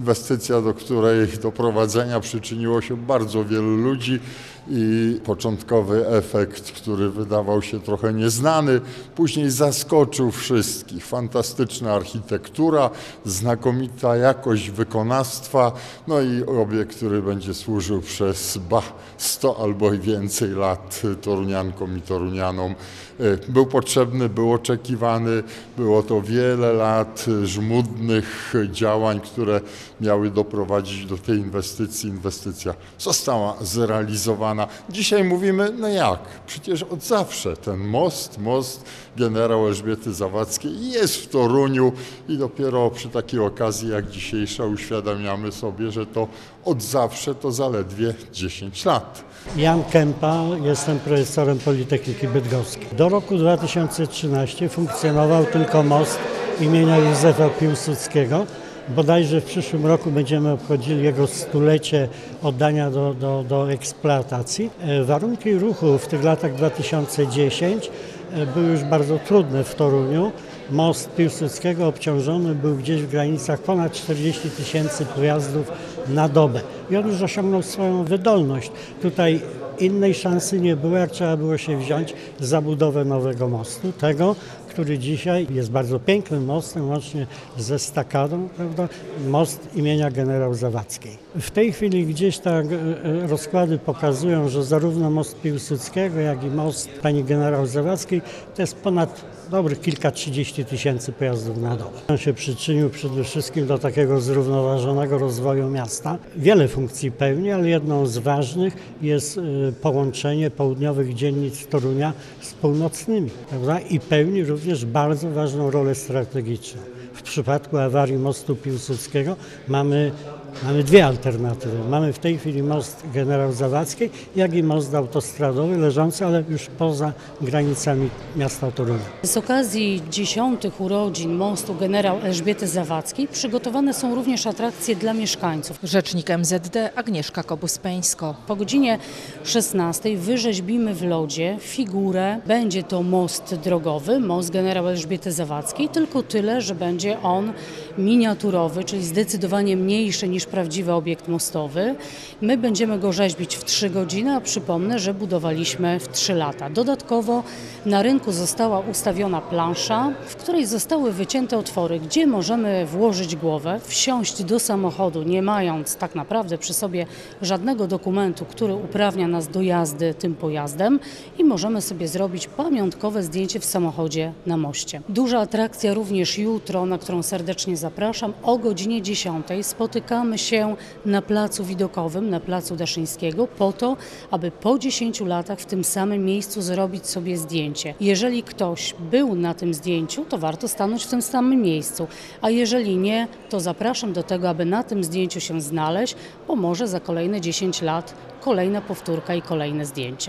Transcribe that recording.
inwestycja, do której doprowadzenia przyczyniło się bardzo wielu ludzi i początkowy efekt, który wydawał się trochę nieznany, później zaskoczył wszystkich. Fantastyczna architektura, znakomita jakość wykonawstwa, no i obiekt, który będzie służył przez ba 100 albo i więcej lat toruniankom i torunianom. E, Był potrzebny, był oczekiwany, było to wiele lat żmudnych działań, które miały doprowadzić do tej inwestycji. Inwestycja została zrealizowana. Dzisiaj mówimy, no jak? Przecież od zawsze ten most, most generał Elżbiety Zawadzkiej jest w Toruniu i dopiero przy takiej okazji jak dzisiejsza uświadamiamy sobie, że to od zawsze to zaledwie 10 lat. Jan Kępa, jestem profesorem Politechniki Bydgoskiej. Do roku 2013 funkcjonował tylko most imienia Józefa Piłsudskiego. Bodajże w przyszłym roku będziemy obchodzili jego stulecie oddania do, do, do eksploatacji. E, Warunki ruchu w tych latach 2010 e, były już bardzo trudne w Toruniu. Most Piłsudskiego obciążony był gdzieś w granicach ponad 40 tysięcy pojazdów na dobę. I on już osiągnął swoją wydolność. Tutaj innej szansy nie było, jak trzeba było się wziąć za budowę nowego mostu. Tego, który dzisiaj jest bardzo pięknym mostem, łącznie ze stakadą, prawda? most imienia generał Zawadzkiej. W tej chwili gdzieś tak e, e, rozkłady pokazują, że zarówno most Piłsudskiego, jak i most pani generał Zawadzkiej to jest ponad dobrych kilka trzydzieści tysięcy pojazdów na dobę. On się przyczynił przede wszystkim do takiego zrównoważonego rozwoju miasta. Wiele funkcji pełni, ale jedną z ważnych jest e, połączenie południowych dzielnic Torunia z północnymi prawda? i pełni również bardzo ważną rolę strategiczną. W przypadku awarii mostu Piłsudskiego mamy, mamy dwie alternatywy. Mamy w tej chwili most generał Zawadzkiej, jak i most autostradowy leżący, ale już poza granicami miasta Torunia. Z okazji dziesiątych urodzin mostu generał Elżbiety Zawadzkiej przygotowane są również atrakcje dla mieszkańców. Rzecznik MZD Agnieszka Kobus-Peńsko. Po godzinie 16 wyrzeźbimy w lodzie figurę. Będzie to most drogowy, most generał Elżbiety Zawadzkiej, tylko tyle, że będzie on miniaturowy, czyli zdecydowanie mniejszy niż prawdziwy obiekt mostowy. My będziemy go rzeźbić w 3 godziny, a przypomnę, że budowaliśmy w 3 lata. Dodatkowo na rynku została ustawiona plansza, w której zostały wycięte otwory, gdzie możemy włożyć głowę, wsiąść do samochodu, nie mając tak naprawdę przy sobie żadnego dokumentu, który uprawnia nas do jazdy tym pojazdem i możemy sobie zrobić pamiątkowe zdjęcie w samochodzie na moście. Duża atrakcja również jutro, na którą serdecznie zapraszam. O godzinie 10 spotykamy się na placu widokowym, na placu Daszyńskiego, po to, aby po 10 latach w tym samym miejscu zrobić sobie zdjęcie. Jeżeli ktoś był na tym zdjęciu, to warto stanąć w tym samym miejscu, a jeżeli nie, to zapraszam do tego, aby na tym zdjęciu się znaleźć, bo może za kolejne 10 lat kolejna powtórka i kolejne zdjęcie.